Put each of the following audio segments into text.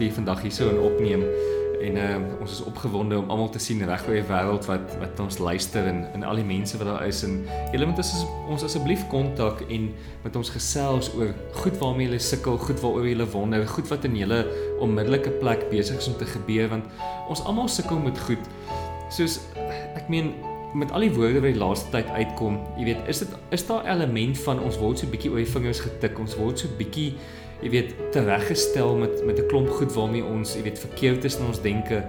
sit weer vandag hier so en opneem en uh, ons is opgewonde om almal te sien reg oor die wêreld wat wat ons luister en en al die mense wat daar is en julle moet ons ons asseblief kontak en met ons gesels oor goed waarmee julle sukkel, goed waaroor julle wonder, goed wat in julle onmiddellike plek besig is om te gebeur want ons almal sukkel met goed. Soos ek meen met al die woorde wat die laaste tyd uitkom, jy weet, is dit is daar element van ons word so bietjie oor die vingers getik, ons word so bietjie jy weet tereggestel met met 'n klomp goed waarmee ons jy weet verkeerd is in ons denke.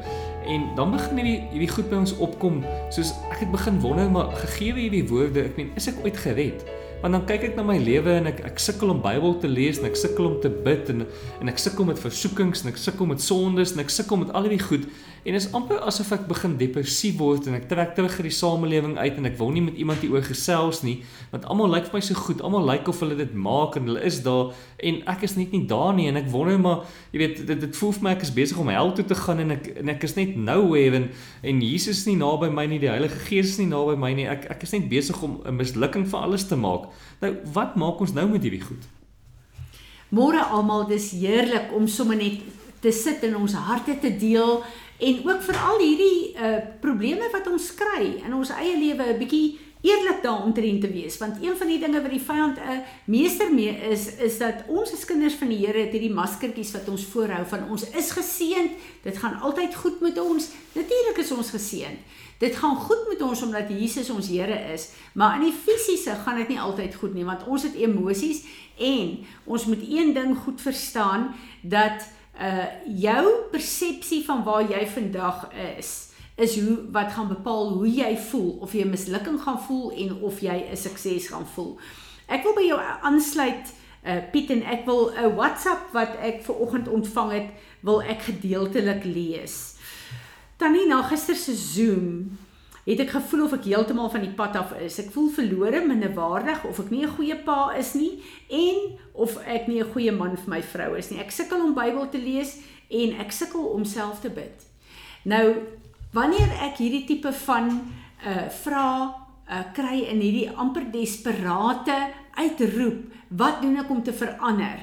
En dan begin hierdie hierdie goed by ons opkom soos ek het begin wonder maar gegee hierdie woorde ek meen is ek ooit gered? Want dan kyk ek na my lewe en ek ek sukkel om Bybel te lees en ek sukkel om te bid en en ek sukkel met versoekings en ek sukkel met sondes en ek sukkel met al hierdie goed en is amper asof ek begin depressief word en ek trek terug uit die samelewing uit en ek wil nie met iemand hieroor gesels nie want almal lyk vir my so goed almal lyk of hulle dit maak en hulle is daar en ek is net nie daar nie en ek wonder maar jy weet dit dit voel vir my ek is besig om hel toe te gaan en ek en ek is net nowhere en en Jesus is nie naby my nie die Heilige Gees is nie naby my nie ek ek is net besig om 'n mislukking vir alles te maak Nou, wat maak ons nou met hierdie goed? Môre almal, dis heerlik om sommer net te sit en ons harte te deel en ook vir al hierdie uh probleme wat ons kry in ons eie lewe 'n bietjie eerlik daaroor te wees. Want een van die dinge wat die vyand 'n uh, meester mee is is dat ons as kinders van die Here het hierdie maskertjies wat ons voorhou van ons is geseënd. Dit gaan altyd goed met ons. Natuurlik is ons geseënd. Dit gaan goed met ons omdat Jesus ons Here is, maar in die fisiese gaan dit nie altyd goed nie want ons het emosies en ons moet een ding goed verstaan dat uh jou persepsie van waar jy vandag is is hoe wat gaan bepaal hoe jy voel of jy mislukking gaan voel en of jy 'n sukses gaan voel. Ek wil by jou aansluit uh Piet en ek wil 'n WhatsApp wat ek ver oggend ontvang het, wil ek gedeeltelik lees. Tannie na gister se Zoom het ek gevoel of ek heeltemal van die pad af is. Ek voel verlore, minderwaardig of ek nie 'n goeie pa is nie en of ek nie 'n goeie man vir my vrou is nie. Ek sukkel om Bybel te lees en ek sukkel om self te bid. Nou, wanneer ek hierdie tipe van uh vra uh kry in hierdie amper desperate uitroep, wat doen ek om te verander?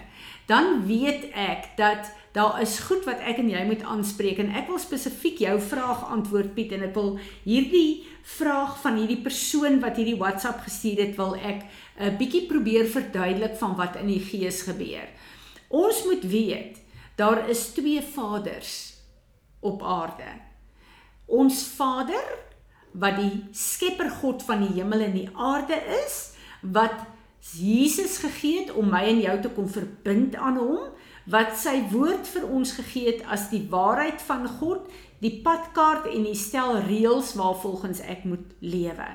Dan weet ek dat daar is goed wat ek en jy moet aanspreek en ek wil spesifiek jou vraag antwoord Piet en ek wil hierdie vraag van hierdie persoon wat hierdie WhatsApp gestuur het wil ek 'n bietjie probeer verduidelik van wat in die gees gebeur. Ons moet weet daar is twee vaders op aarde. Ons Vader wat die skepper God van die hemel en die aarde is wat Jesus gegee het om my en jou te kom verbind aan hom wat sy woord vir ons gegee het as die waarheid van God, die padkaart en die stel reëls waarvolgens ek moet lewe.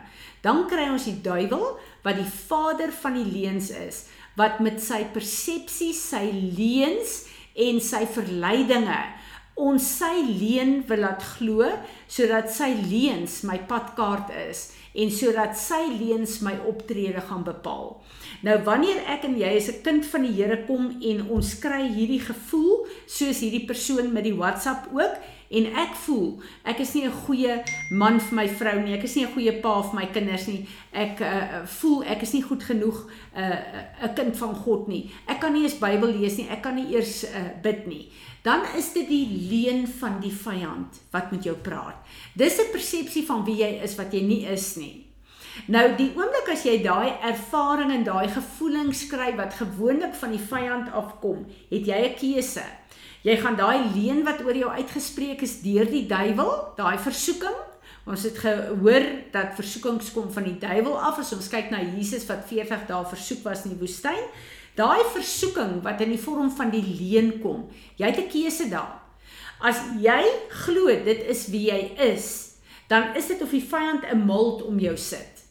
Dan kry ons die duiwel wat die vader van die leuns is, wat met sy persepsies, sy leuns en sy verleidinge ons sy leuen wil laat glo sodat sy leuns my padkaart is en sodat sy leuns my optrede gaan bepaal. Nou wanneer ek en jy as 'n kind van die Here kom en ons kry hierdie gevoel soos hierdie persoon met die WhatsApp ook en ek voel ek is nie 'n goeie man vir my vrou nie, ek is nie 'n goeie pa vir my kinders nie. Ek uh, voel ek is nie goed genoeg 'n uh, 'n kind van God nie. Ek kan nie eens Bybel lees nie, ek kan nie eers uh, bid nie. Dan is dit die leuen van die vyand wat met jou praat. Dis 'n persepsie van wie jy is wat jy nie is nie. Nou die oomblik as jy daai ervaring en daai gevoelings skryf wat gewoonlik van die vyand afkom, het jy 'n keuse. Jy gaan daai leuen wat oor jou uitgespreek is deur die duiwel, daai versoeking. Ons het gehoor dat versoekings kom van die duiwel af as ons kyk na Jesus wat 40 dae versoek was in die woestyn. Daai versoeking wat in die vorm van die leuen kom, jy het 'n keuse daar. As jy glo dit is wie jy is, dan is dit of die vyand 'n muld om jou sit.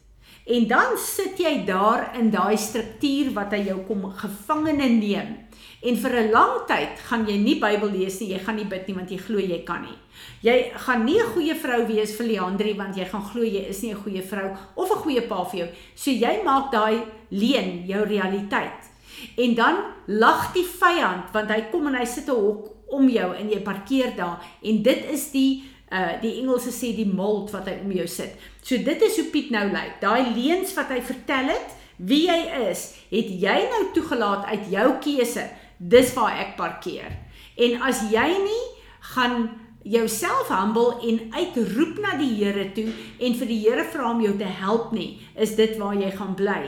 En dan sit jy daar in daai struktuur wat hy jou kom gevangene neem. En vir 'n lang tyd gaan jy nie Bybel lees nie, jy gaan nie bid nie want jy glo jy kan nie. Jy gaan nie 'n goeie vrou wees vir Leandri want jy gaan glo jy is nie 'n goeie vrou of 'n goeie pa vir jou. So jy maak daai leen jou realiteit. En dan lag die vyand want hy kom en hy sit 'n hok om jou en jy parkeer daar en dit is die uh die Engelse sê die mold wat hy om jou sit. So dit is hoe Piet nou lyk. Daai leuns wat hy vertel het, wie hy is, het jy nou toegelaat uit jou keuse. Dis waar ek parkeer. En as jy nie gaan jouself humble en uitroep na die Here toe en vir die Here vra om jou te help nie, is dit waar jy gaan bly.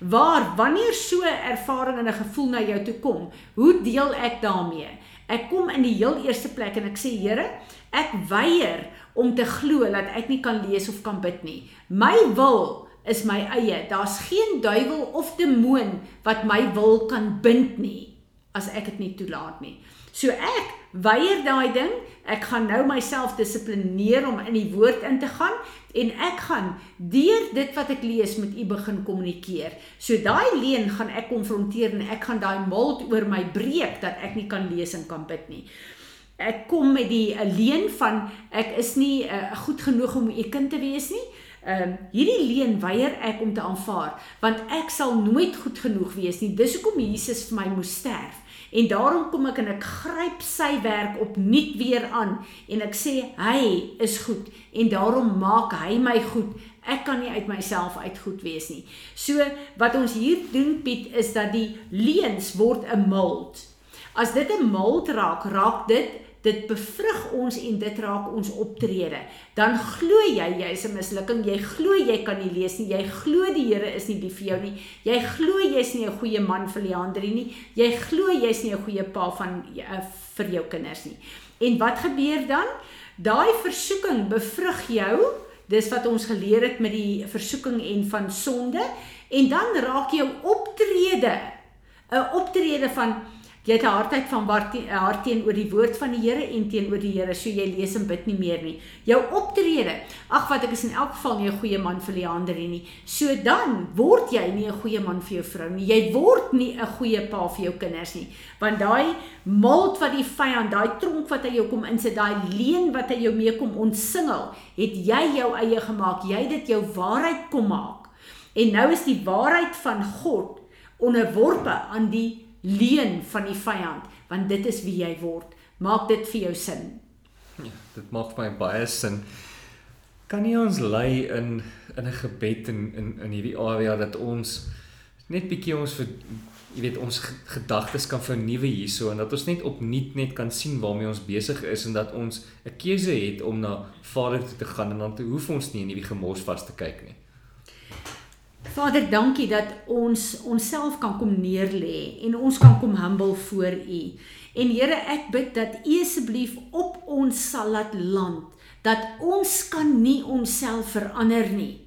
Waar wanneer so 'n ervaring en 'n gevoel na jou toe kom, hoe deel ek daarmee? Ek kom in die heel eerste plek en ek sê Here, ek weier om te glo dat ek nie kan lees of kan bid nie. My wil is my eie. Daar's geen duiwel of demoon wat my wil kan bind nie as ek dit nie toelaat nie. So ek weier daai ding. Ek gaan nou myself dissiplineer om in die woord in te gaan en ek gaan deur dit wat ek lees met u begin kommunikeer. So daai leen gaan ek konfronteer en ek gaan daai mold oor my breek dat ek nie kan lees en kan bid nie. Ek kom met die leen van ek is nie uh, goed genoeg om u kind te wees nie. Ehm um, hierdie leen weier ek om te aanvaar want ek sal nooit goed genoeg wees nie. Dis hoekom Jesus vir my moes sterf. En daarom kom ek en ek gryp sy werk opnuut weer aan en ek sê hy is goed en daarom maak hy my goed. Ek kan nie uit myself uit goed wees nie. So wat ons hier doen Piet is dat die leens word 'n mold. As dit 'n mold raak, raak dit dit bevrug ons en dit raak ons optrede. Dan glo jy jy is 'n mislukking. Jy glo jy kan nie lees nie. Jy glo die Here is nie lief vir jou nie. Jy glo jy's nie 'n goeie man vir Leandri nie. Jy glo jy's nie 'n goeie pa van uh, vir jou kinders nie. En wat gebeur dan? Daai versoeking bevrug jou. Dis wat ons geleer het met die versoeking en van sonde en dan raak jou optrede 'n optrede van Jy het 'n hardheid van hart teenoor die woord van die Here en teenoor die Here, so jy lees en bid nie meer nie. Jou optrede, ag wat ek is in elk geval nie 'n goeie man vir Leander nie. So dan word jy nie 'n goeie man vir jou vrou nie. Jy word nie 'n goeie pa vir jou kinders nie. Want daai mold wat die vyand, daai tronk wat hy jou kom insit, daai leuen wat hy jou mee kom ontsingel, het jy jou eie gemaak. Jy het dit jou waarheid kom maak. En nou is die waarheid van God onderworpe aan die leuen van die vyand, want dit is wie jy word. Maak dit vir jou sin. Ja, dit maak vir my baie sin. Kan nie ons lei in in 'n gebed in in in hierdie area dat ons net bietjie ons vir jy weet ons gedagtes kan vernuwe hierso en dat ons net opnuut net kan sien waarmee ons besig is en dat ons 'n keuse het om na Vader toe te gaan en dan te hoef ons nie in hierdie gemors vas te kyk nie. Vader, dankie dat ons onsself kan kom neerlê en ons kan kom humble voor U. En Here, ek bid dat U asseblief op ons sal laat land, dat ons kan nie onsself verander nie.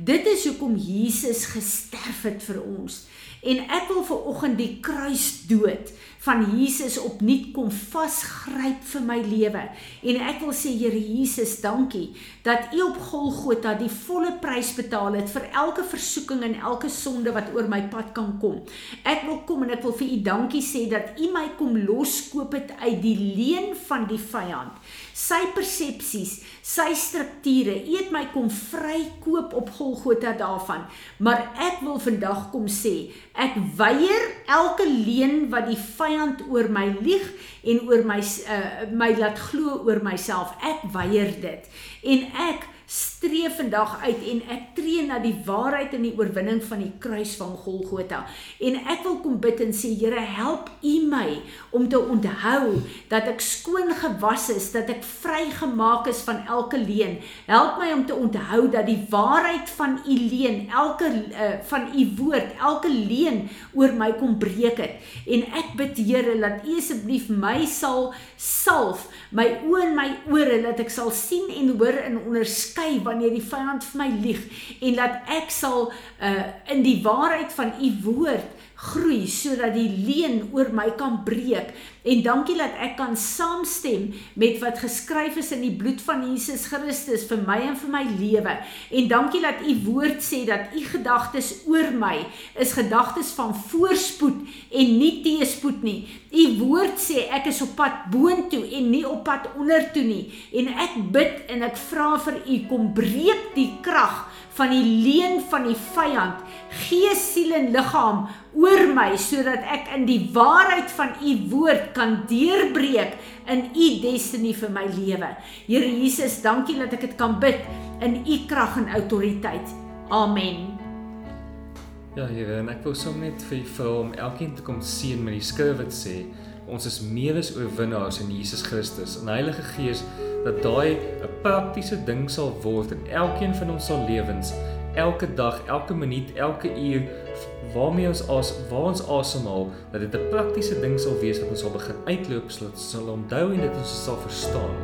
Dit is hoekom Jesus gesterf het vir ons. En ek wil ver oggend die kruisdood van Jesus opnuut kom vasgryp vir my lewe. En ek wil sê Here Jesus, dankie dat U op Golgotha die volle prys betaal het vir elke versoeking en elke sonde wat oor my pad kan kom. Ek wil kom en ek wil vir U dankie sê dat U my kom loskoop het uit die leuen van die vyand sy persepsies, sy strukture. U het my kom vrykoop op Golgotha daarvan. Maar ek wil vandag kom sê, ek weier elke leuen wat die vyand oor my lieg en oor my uh, my laat glo oor myself. Ek weier dit. En ek streef vandag uit en ek tree na die waarheid en die oorwinning van die kruis van Golgotha. En ek wil kom bid en sê Here, help U my om te onthou dat ek skoon gewas is, dat ek vrygemaak is van elke leuen. Help my om te onthou dat die waarheid van U leuen, elke uh, van U woord, elke leuen oor my kom breek het. En ek bid Here dat U asseblief my sal salf, my oë en my ore dat ek sal sien en hoor en onderskei onderskei wanneer die vyand vir my lieg en dat ek sal uh, in die waarheid van u woord groei sodat die leuen oor my kan breek. En dankie dat ek kan saamstem met wat geskryf is in die bloed van Jesus Christus vir my en vir my lewe. En dankie dat u woord sê dat u gedagtes oor my is gedagtes van voorspoed en nie teëspoed nie. U woord sê ek is op pad boontoe en nie op pad ondertoe nie. En ek bid en ek vra vir u kom breek die krag van die leuen van die vyand. Gees siel en liggaam oor my sodat ek in die waarheid van u woord kan deurbreek in u destiny vir my lewe. Here Jesus, dankie dat ek dit kan bid in u krag en autoriteit. Amen. Ja, Here, en ek wil sommer net vir u vra om elkeen te kom sien met die skrif wat sê ons is meer as oorwinnaars in Jesus Christus. En Heilige Gees dat daai 'n praktiese ding sal word in elkeen van ons se lewens, elke dag, elke minuut, elke uur waarmee ons as waar ons asemhaal, dat dit 'n praktiese ding sal wees wat ons sal begin uitloop sodat ons sal onthou en dit ons sal verstaan.